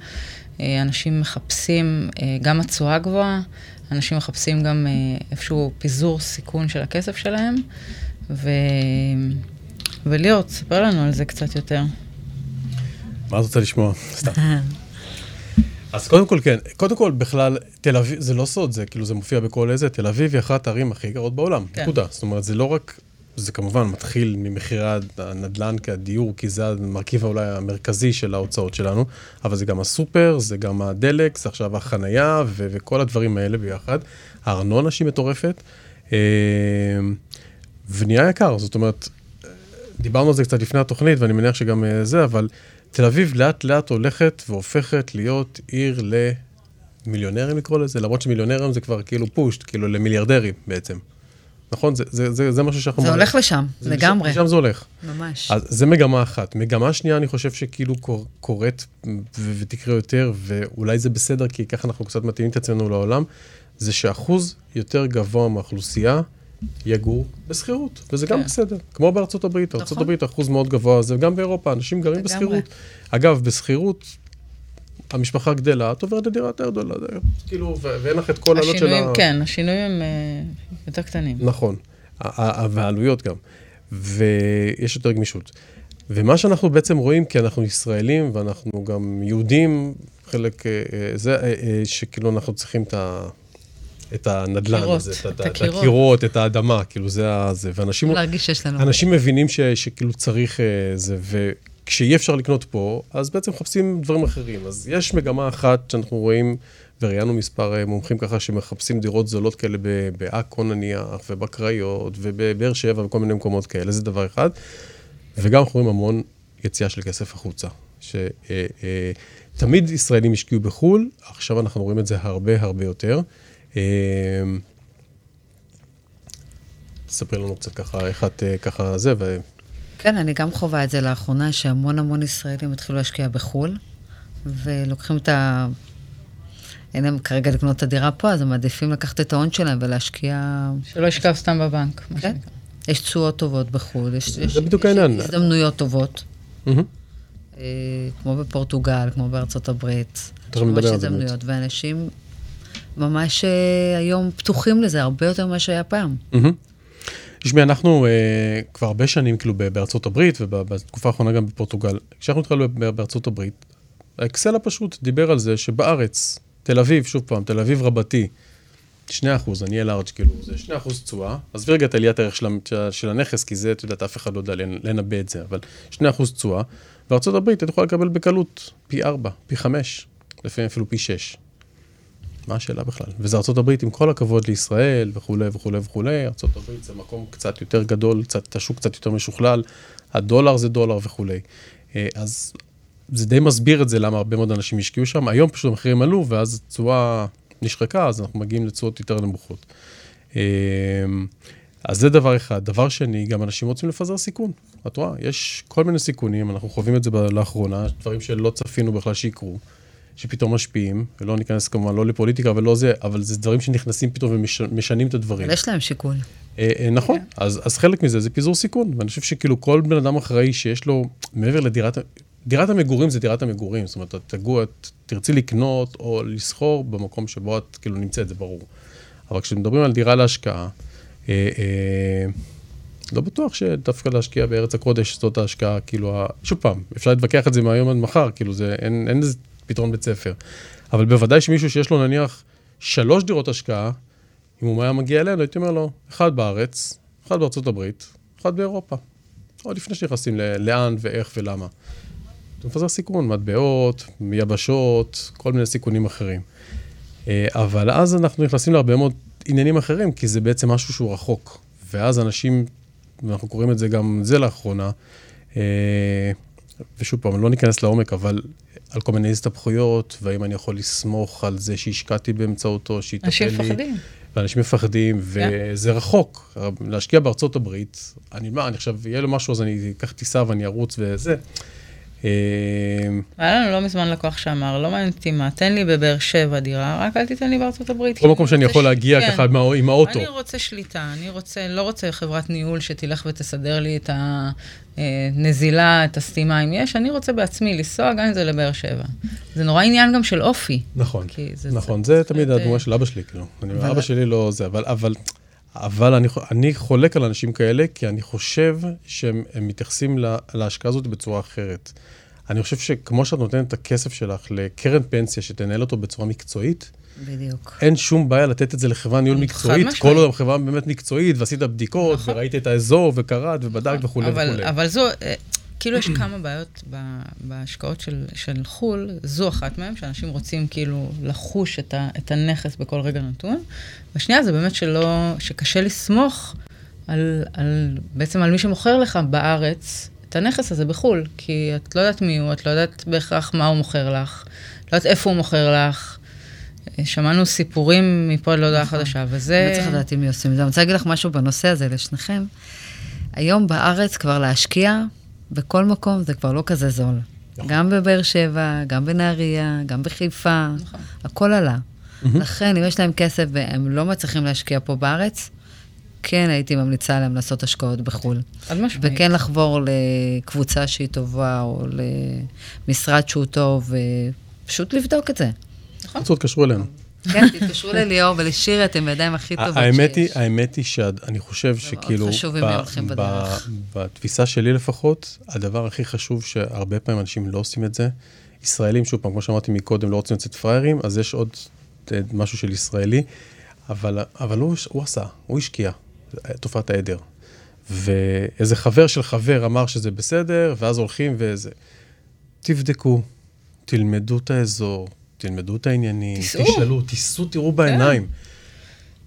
C: אה, אנשים מחפשים אה, גם התשואה גבוהה, אנשים מחפשים גם אה, איפשהו פיזור סיכון של הכסף שלהם. ו... וליאור, תספר לנו על זה קצת יותר.
B: מה את רוצה לשמוע? סתם. אז קודם כל, כן. קודם כל, בכלל, תל אביב, זה לא סוד, זה כאילו, זה מופיע בכל איזה, תל אביב היא אחת הערים הכי יקרות בעולם,
C: כן.
B: נקודה. זאת אומרת, זה לא רק, זה כמובן מתחיל ממחירי הנדל"ן כדיור, כי זה המרכיב אולי המרכזי של ההוצאות שלנו, אבל זה גם הסופר, זה גם הדלק, זה עכשיו החנייה ו- וכל הדברים האלה ביחד. הארנונה שהיא מטורפת, אה, ונהיה יקר, זאת אומרת, דיברנו על זה קצת לפני התוכנית, ואני מניח שגם אה, זה, אבל תל אביב לאט לאט הולכת והופכת להיות עיר למיליונרים לקרוא לזה, למרות שמיליונרים זה כבר כאילו פושט, כאילו למיליארדרים בעצם. נכון? זה, זה, זה, זה משהו שאנחנו...
D: זה הולך לשם,
B: זה
D: לגמרי.
B: לשם זה הולך.
D: ממש.
B: אז זה מגמה אחת. מגמה שנייה, אני חושב שכאילו קור- קורית ותקרה יותר, ואולי זה בסדר, כי ככה אנחנו קצת מתאימים את עצמנו לעולם, זה שאחוז יותר גבוה מהאוכלוסייה יגור בשכירות, וזה גם
C: כן.
B: בסדר. כמו בארצות הברית, ארצות הברית אחוז מאוד גבוה, זה גם באירופה, אנשים גרים. בשכירות. אגב, בשכירות, המשפחה גדלה, את עוברת לדירה יותר גדולה, כאילו, ו- ואין לך את כל העלות של ה...
C: השינויים, כן, השינויים הם אה, יותר קטנים.
B: נכון, והעלויות גם. ויש יותר גמישות. ומה שאנחנו בעצם רואים, כי אנחנו ישראלים ואנחנו גם יהודים, חלק, אה, אה, זה, שכאילו אנחנו צריכים את ה... את הנדל"ן
C: קירות,
B: הזה, את,
C: את
B: את
C: הקירות.
B: את האדמה, כאילו זה ה... זה, ואנשים
D: להרגיש שיש לנו.
B: אנשים מבינים ש, שכאילו צריך זה, וכשאי אפשר לקנות פה, אז בעצם מחפשים דברים אחרים. אז יש מגמה אחת שאנחנו רואים, וראיינו מספר אה, מומחים ככה, שמחפשים דירות זולות כאלה בעכו נניח, ובקריות, ובבאר שבע, וכל מיני מקומות כאלה, זה דבר אחד. וגם אנחנו רואים המון יציאה של כסף החוצה. שתמיד ישראלים השקיעו בחו"ל, עכשיו אנחנו רואים את זה הרבה הרבה יותר. אה, ספרי לנו קצת ככה, איך את אה, ככה זה, ו...
D: כן, אני גם חווה את זה לאחרונה, שהמון המון ישראלים התחילו להשקיע בחו"ל, ולוקחים את, ה... אין להם כרגע לקנות את הדירה פה, אז הם מעדיפים לקחת את ההון שלהם ולהשקיע...
C: שלא ישכב סתם בבנק. מה
D: כן.
C: שנקרא.
D: יש תשואות טובות בחו"ל, יש, יש, יש. הזדמנויות טובות. אה, כמו בפורטוגל, כמו בארצות הברית.
B: תכף
D: יש ממש
B: נדבר על זה
D: הזדמנויות, ואנשים ממש אה, היום פתוחים לזה, הרבה יותר ממה שהיה פעם.
B: מהמם. תשמעי, אנחנו אה, כבר הרבה שנים כאילו בארצות הברית, ובתקופה האחרונה גם בפורטוגל. כשאנחנו התחלנו בארצות הברית, האקסל הפשוט דיבר על זה שבארץ, תל אביב, שוב פעם, תל אביב רבתי, 2 אחוז, אני אהיה לארג' כאילו, זה 2 אחוז תשואה. עזבי רגע את עליית הערך של, של הנכס, כי זה, את יודעת, אף אחד לא יודע לנ- לנבא את זה, אבל 2 אחוז תשואה. בארצות הברית את יכולה לקבל בקלות פי 4, פי 5, לפעמים אפילו פי 6. מה השאלה בכלל? וזה הברית, עם כל הכבוד לישראל וכולי וכולי וכולי, הברית זה מקום קצת יותר גדול, קצת, השוק קצת יותר משוכלל, הדולר זה דולר וכולי. אה, אז זה די מסביר את זה למה הרבה מאוד אנשים השקיעו שם. היום פשוט המחירים עלו, ואז התשואה נשחקה, אז אנחנו מגיעים לתשואות יותר נמוכות. אה, אז זה דבר אחד. דבר שני, גם אנשים רוצים לפזר סיכון. את רואה, יש כל מיני סיכונים, אנחנו חווים את זה לאחרונה, דברים שלא צפינו בכלל שיקרו. שפתאום משפיעים, ולא ניכנס כמובן לא לפוליטיקה ולא זה, אבל זה דברים שנכנסים פתאום ומשנים את הדברים.
D: אבל יש להם שיקול.
B: אה, אה, נכון, אז, אז חלק מזה זה פיזור סיכון, ואני חושב שכאילו כל בן אדם אחראי שיש לו, מעבר לדירת, דירת המגורים זה דירת המגורים, זאת אומרת, תגור, תרצי לקנות או לסחור במקום שבו את כאילו נמצאת, זה ברור. אבל כשמדברים על דירה להשקעה, אה, אה, לא בטוח שדווקא להשקיע בארץ הקודש זאת ההשקעה, כאילו, ה- שוב פעם, אפשר להתווכח את זה מהיום עד מחר, כאילו זה, אין, אין לזה פתרון בית ספר. אבל בוודאי שמישהו שיש לו נניח שלוש דירות השקעה, אם הוא היה מגיע אלינו, הייתי אומר לו, אחד בארץ, אחד בארצות הברית, אחד באירופה. עוד לפני שנכנסים לאן ואיך ולמה. אתה מפזר סיכון, מטבעות, יבשות, כל מיני סיכונים אחרים. אה, אבל אז אנחנו נכנסים להרבה מאוד עניינים אחרים, כי זה בעצם משהו שהוא רחוק. ואז אנשים, ואנחנו קוראים את זה גם זה לאחרונה, אה, ושוב פעם, לא ניכנס לעומק, אבל על כל מיני הסתבכויות, והאם אני יכול לסמוך על זה שהשקעתי באמצעותו, שיטפל לי.
C: אנשים מפחדים.
B: ואנשים מפחדים, וזה רחוק. להשקיע בארצות הברית, אני מה, אני עכשיו, יהיה לו משהו, אז אני אקח טיסה ואני ארוץ וזה. אה,
C: היה לנו לא מזמן לקוח שאמר, לא מעניין אותי מה, תן לי בבאר שבע דירה, רק אל תיתן לי בארצות הברית.
B: כל מקום
C: אני
B: שאני יכול להגיע
C: כן.
B: ככה עם הא- עם האוטו.
C: אני רוצה שליטה, אני רוצה, לא רוצה חברת ניהול שתלך ותסדר לי את הנזילה, את הסתימה אם יש, אני רוצה בעצמי לנסוע גם אם זה לבאר שבע. זה נורא עניין גם של אופי.
B: נכון, נכון,
C: זה
B: תמיד
C: אה,
B: של אבא שלי, כאילו. אבא שלי לא זה, אבל, אבל, אני, אני חולק על אנשים כאלה, כי אני חושב שהם הם מתייחסים לה- להשקעה הזאת בצורה אחרת. אני חושב שכמו שאת נותנת את הכסף שלך לקרן פנסיה שתנהל אותו בצורה מקצועית,
D: בדיוק.
B: אין שום בעיה לתת את זה לחברה ניהול מקצועית. כל עוד החברה באמת מקצועית, ועשית בדיקות,
C: נכון.
B: וראית את האזור, וקראת, ובדקת וכולי
C: אבל,
B: וכולי.
C: אבל זו, אה, כאילו יש כמה בעיות בהשקעות של, של חו"ל, זו אחת מהן, שאנשים רוצים כאילו לחוש את, ה, את הנכס בכל רגע נתון. והשנייה זה באמת שלא, שקשה לסמוך על, על, בעצם על מי שמוכר לך בארץ את הנכס הזה בחו"ל, כי את לא יודעת מי הוא, את לא יודעת בהכרח מה הוא מוכר לך, לא יודעת איפה הוא מוכר לך. שמענו סיפורים מפה עד להודעה
D: נכון.
C: חדשה, וזה...
D: לא צריך לדעת אם מי עושים את זה. אני רוצה להגיד לך משהו בנושא הזה לשניכם. היום בארץ כבר להשקיע בכל מקום זה כבר לא כזה זול.
B: נכון.
D: גם בבאר שבע, גם בנהריה, גם בחיפה,
C: נכון.
D: הכל עלה. לכן, אם יש להם כסף והם לא מצליחים להשקיע פה בארץ, כן הייתי ממליצה להם לעשות השקעות בחו"ל.
C: חד משמעית.
D: וכן לחבור לקבוצה שהיא טובה, או למשרד שהוא טוב, ופשוט לבדוק את זה.
B: רוצות, תקשרו אלינו.
D: כן, תתקשרו לליאור ולשירי, אתם בידיים הכי טובות
B: האמת היא,
D: שיש.
B: האמת היא שאני חושב שכאילו. בתפיסה שלי לפחות, הדבר הכי חשוב שהרבה פעמים אנשים לא עושים את זה, ישראלים, שוב פעם, כמו שאמרתי מקודם, לא רוצים לצאת פראיירים, אז יש עוד אה, משהו של ישראלי, אבל, אבל הוא, הוא עשה, הוא השקיע, תופעת העדר. ואיזה חבר של חבר אמר שזה בסדר, ואז הולכים וזה. תבדקו, תלמדו את האזור, תלמדו את העניינים,
C: תיסעו.
B: תשאלו, תיסעו, תראו בעיניים.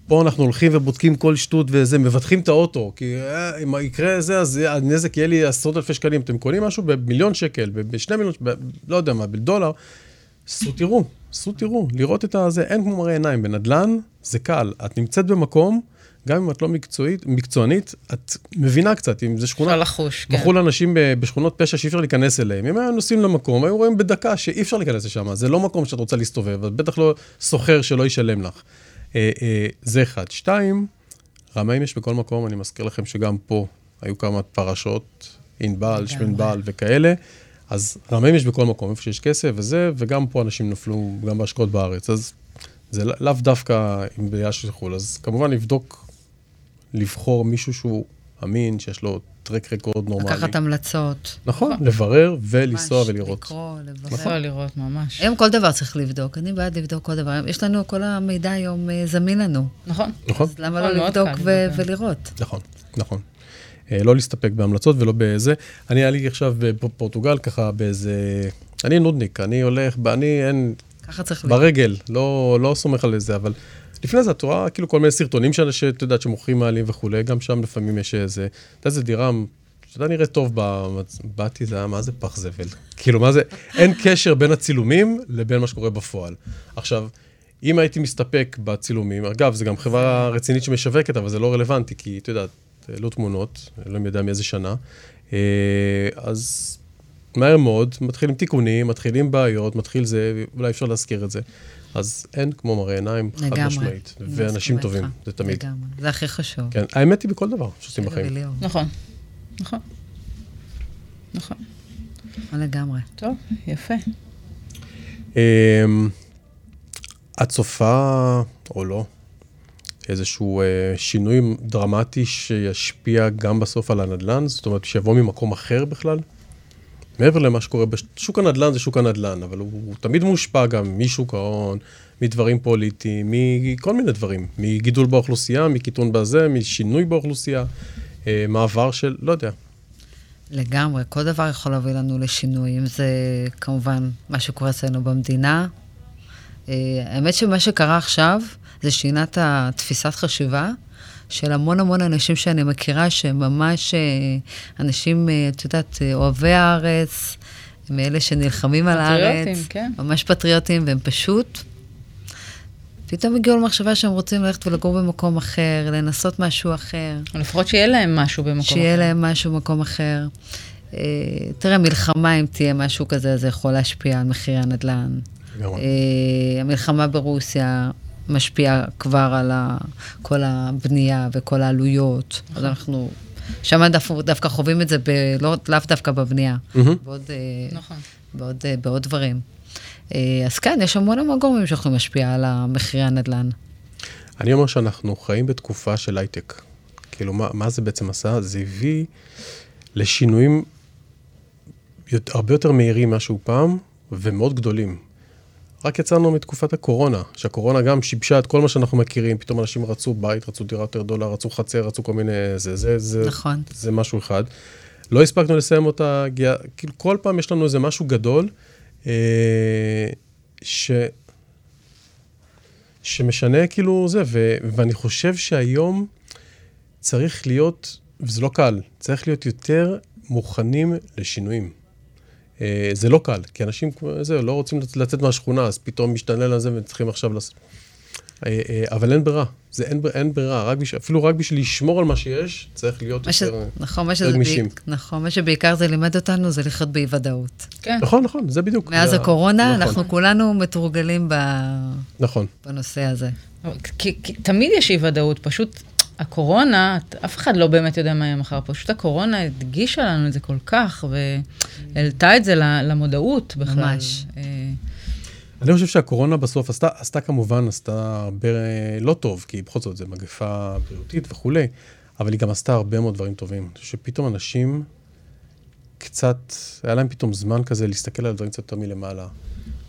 B: פה אנחנו הולכים ובודקים כל שטות וזה, מבטחים את האוטו, כי אה, אם יקרה זה, אז הנזק יהיה לי עשרות אלפי שקלים. אתם קונים משהו במיליון שקל, בשני מיליון, ב- לא יודע מה, בדולר, סעו תראו, סעו תראו, לראות את הזה, אין כמו מראה עיניים. בנדל"ן זה קל, את נמצאת במקום, גם אם את לא מקצועית, מקצוענית, את מבינה קצת, אם זה שכונה...
C: אפשר לחוש, כן.
B: מכרו לאנשים בשכונות פשע שאי אפשר להיכנס אליהם. אם היו נוסעים למקום, היו רואים בדקה שאי אפשר להיכנס לשם. זה לא מקום שאת רוצה להסתובב, אז בטח לא סוחר שלא ישלם לך. אה, אה, זה אחד. שתיים, רמאים יש בכל מקום, אני מזכיר לכם שגם פה היו כמה פרשות, ענבל, שמנבל וכאלה. אז רמאים יש בכל מקום, איפה שיש כסף וזה, וגם פה אנשים נפלו, גם בהשקעות בארץ. אז זה לא- לאו דווקא עם בעיה של חו"ל. אז כמובן לבדוק, לבחור מישהו שהוא אמין, שיש לו טרק רקורד נורמלי.
D: לקחת המלצות.
B: נכון, לברר ולנסוע
D: ממש,
B: ולראות.
D: לקרוא, לברר.
C: אפשר לראות ממש.
D: היום כל דבר צריך לבדוק, אני בעד לבדוק כל דבר. יש לנו, כל המידע היום אה, זמין לנו.
C: נכון.
B: נכון?
D: אז למה
C: נכון,
D: לא לבדוק. ולראות?
B: נכון, נכון. אה, לא להסתפק בהמלצות ולא בזה. אני היה לי עכשיו בפורטוגל ככה באיזה... אני נודניק, אני הולך, אני אין...
D: ככה צריך לבדוק.
B: ברגל, לא, לא סומך על זה, אבל לפני זה את רואה כאילו כל מיני סרטונים שאת יודעת, שמוכרים מעלים וכולי, גם שם לפעמים יש איזה, אתה יודע, איזה דירה, שאתה נראה טוב, באתי, זה היה, מה זה פח זבל? כאילו, מה זה, אין קשר בין הצילומים לבין מה שקורה בפועל. עכשיו, אם הייתי מסתפק בצילומים, אגב, זו גם חברה רצינית שמשווקת, אבל זה לא רלוונטי, כי את יודעת, לא תמונות, אלוהים יודע מאיזה שנה, אה, אז מהר מאוד, מתחילים תיקונים, מתחילים בעיות, מתחיל זה, אולי אפשר להזכיר את זה. אז אין כמו מראה עיניים, חד. משמעית. ואנשים טובים,
D: איתך.
B: זה תמיד.
D: לגמרי. זה הכי חשוב.
B: כן, האמת היא בכל דבר שעושים בחיים.
C: נכון. נכון. נכון.
D: לגמרי.
C: טוב, יפה.
B: אמ, את צופה, או לא, איזשהו אה, שינוי דרמטי שישפיע גם בסוף על הנדל"ן? זאת אומרת, שיבוא ממקום אחר בכלל? מעבר למה שקורה בשוק הנדל"ן, זה שוק הנדל"ן, אבל הוא, הוא תמיד מושפע גם משוק ההון, מדברים פוליטיים, מכל מיני דברים. מגידול באוכלוסייה, מקיטון בזה, משינוי באוכלוסייה, אה, מעבר של, לא יודע.
D: לגמרי, כל דבר יכול להביא לנו לשינוי, אם זה כמובן מה שקורה אצלנו במדינה. אה, האמת שמה שקרה עכשיו, זה שינה את התפיסת חשיבה של המון המון אנשים שאני מכירה, שהם ממש אה, אנשים, אה, את יודעת, אה, אוהבי הארץ, מאלה שנלחמים על הארץ.
C: פטריוטים, כן.
D: ממש פטריוטים, והם פשוט... פתאום הגיעו למחשבה שהם רוצים ללכת ולגור במקום אחר, לנסות משהו אחר.
C: או לפחות שיהיה להם משהו במקום אחר.
D: שיהיה להם משהו במקום אחר. אה, תראה, מלחמה, אם תהיה משהו כזה, זה יכול להשפיע על מחירי הנדל"ן. אה, המלחמה ברוסיה משפיעה כבר על ה, כל הבנייה וכל העלויות. אז אנחנו, שם דווקא, דווקא חווים את זה, ב, לא, לאו דווקא בבנייה,
B: מהמם.
D: בעוד, אה,
C: נכון.
D: בעוד, אה, בעוד דברים. אה, אז כן, יש המון המון גורמים שיכולים להשפיע על מחירי הנדל"ן.
B: אני אומר שאנחנו חיים בתקופה של הייטק. כאילו, מה, מה זה בעצם עשה? זה הביא לשינויים הרבה יותר מהירים משהו פעם, ומאוד גדולים. רק יצאנו מתקופת הקורונה, שהקורונה גם שיבשה את כל מה שאנחנו מכירים, פתאום אנשים רצו בית, רצו דירה יותר גדולה, רצו חצר, רצו כל מיני... זה, זה, זה,
D: נכון.
B: זה משהו אחד. לא הספקנו לסיים אותה, כאילו כל פעם יש לנו איזה משהו גדול, אה, ש... שמשנה כאילו זה, ו, ואני חושב שהיום צריך להיות, וזה לא קל, צריך להיות יותר מוכנים לשינויים. אה, זה לא קל, כי אנשים זה, לא רוצים לצ- לצאת מהשכונה, אז פתאום משתנה לזה וצריכים עכשיו לעשות... אה, אה, אבל אין ברירה, זה אין, אין ברירה, רק בש... אפילו רק בשביל לשמור על מה שיש, צריך להיות
D: מה ש...
B: יותר...
D: נכון, מה
B: יותר
D: שזה
B: גמישים.
D: בעיק- נכון, מה שבעיקר זה לימד אותנו זה לחיות באי-ודאות.
C: כן.
B: נכון, נכון, זה בדיוק.
D: מאז
B: זה-
D: הקורונה,
B: נכון,
D: אנחנו כולנו מתורגלים ב...
B: נכון.
D: בנושא הזה.
C: כי, כי תמיד יש אי ודאות, פשוט הקורונה, אף אחד לא באמת יודע מה יהיה מחר, פשוט הקורונה הדגישה לנו את זה כל כך, והעלתה את זה למודעות בכלל.
D: ממש.
C: אה,
B: אני חושב שהקורונה בסוף עשתה, עשתה כמובן, עשתה הרבה לא טוב, כי בכל זאת זו מגפה בריאותית וכולי, אבל היא גם עשתה הרבה מאוד דברים טובים. אני חושב שפתאום אנשים קצת, היה להם פתאום זמן כזה להסתכל על דברים קצת יותר מלמעלה,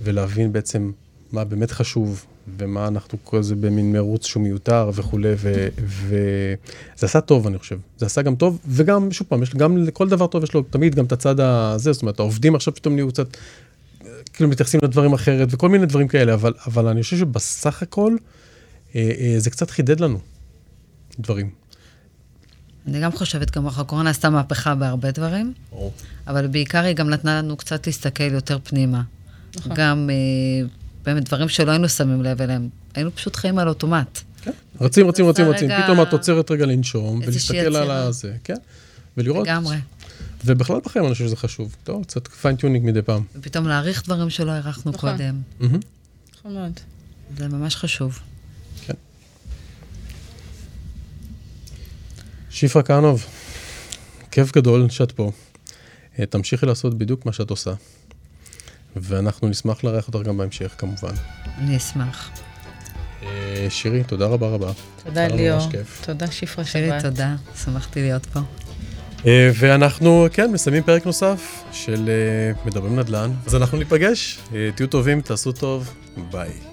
B: ולהבין בעצם מה באמת חשוב, ומה אנחנו כל זה במין מרוץ שהוא מיותר וכולי, וזה עשה טוב, אני חושב. זה עשה גם טוב, וגם, שוב פעם, יש, גם לכל דבר טוב יש לו תמיד גם את הצד הזה, זאת אומרת, העובדים עכשיו פתאום נהיו קצת... כאילו מתייחסים לדברים אחרת וכל מיני דברים כאלה, אבל, אבל אני חושב שבסך הכל אה, אה, זה קצת חידד לנו דברים.
D: אני גם חושבת כמוך, הקורונה עשתה מהפכה בהרבה דברים, אבל בעיקר היא גם נתנה לנו קצת להסתכל יותר פנימה.
C: נכון.
D: גם אה, באמת דברים שלא היינו שמים לב אליהם, היינו פשוט חיים על אוטומט.
B: רצים, רצים, רצים, רצים,
D: רגע-
B: פתאום את עוצרת רגע לנשום, ולהסתכל על. הזה, כן? ולראות.
D: לגמרי.
B: ובכלל בחיים אני חושב שזה חשוב. טוב, קצת fine tuning מדי פעם.
D: ופתאום להעריך דברים שלא הערכנו
C: נכון.
D: קודם.
C: נכון מאוד.
D: זה ממש חשוב.
B: שפרה כהנוב, כיף גדול שאת פה. אה, תמשיכי לעשות בדיוק מה שאת עושה. ואנחנו נשמח לארח אותך גם בהמשך, כמובן.
D: אני אשמח.
B: אה, שירי, תודה רבה רבה.
C: תודה ליאור. תודה שפרה
D: שירי,
C: שבת.
D: תודה. שמחתי להיות פה.
B: אה, ואנחנו, כן, מסיימים פרק נוסף של אה, מדברים נדל"ן. אז אנחנו ניפגש, תהיו טובים, תעשו טוב, ביי.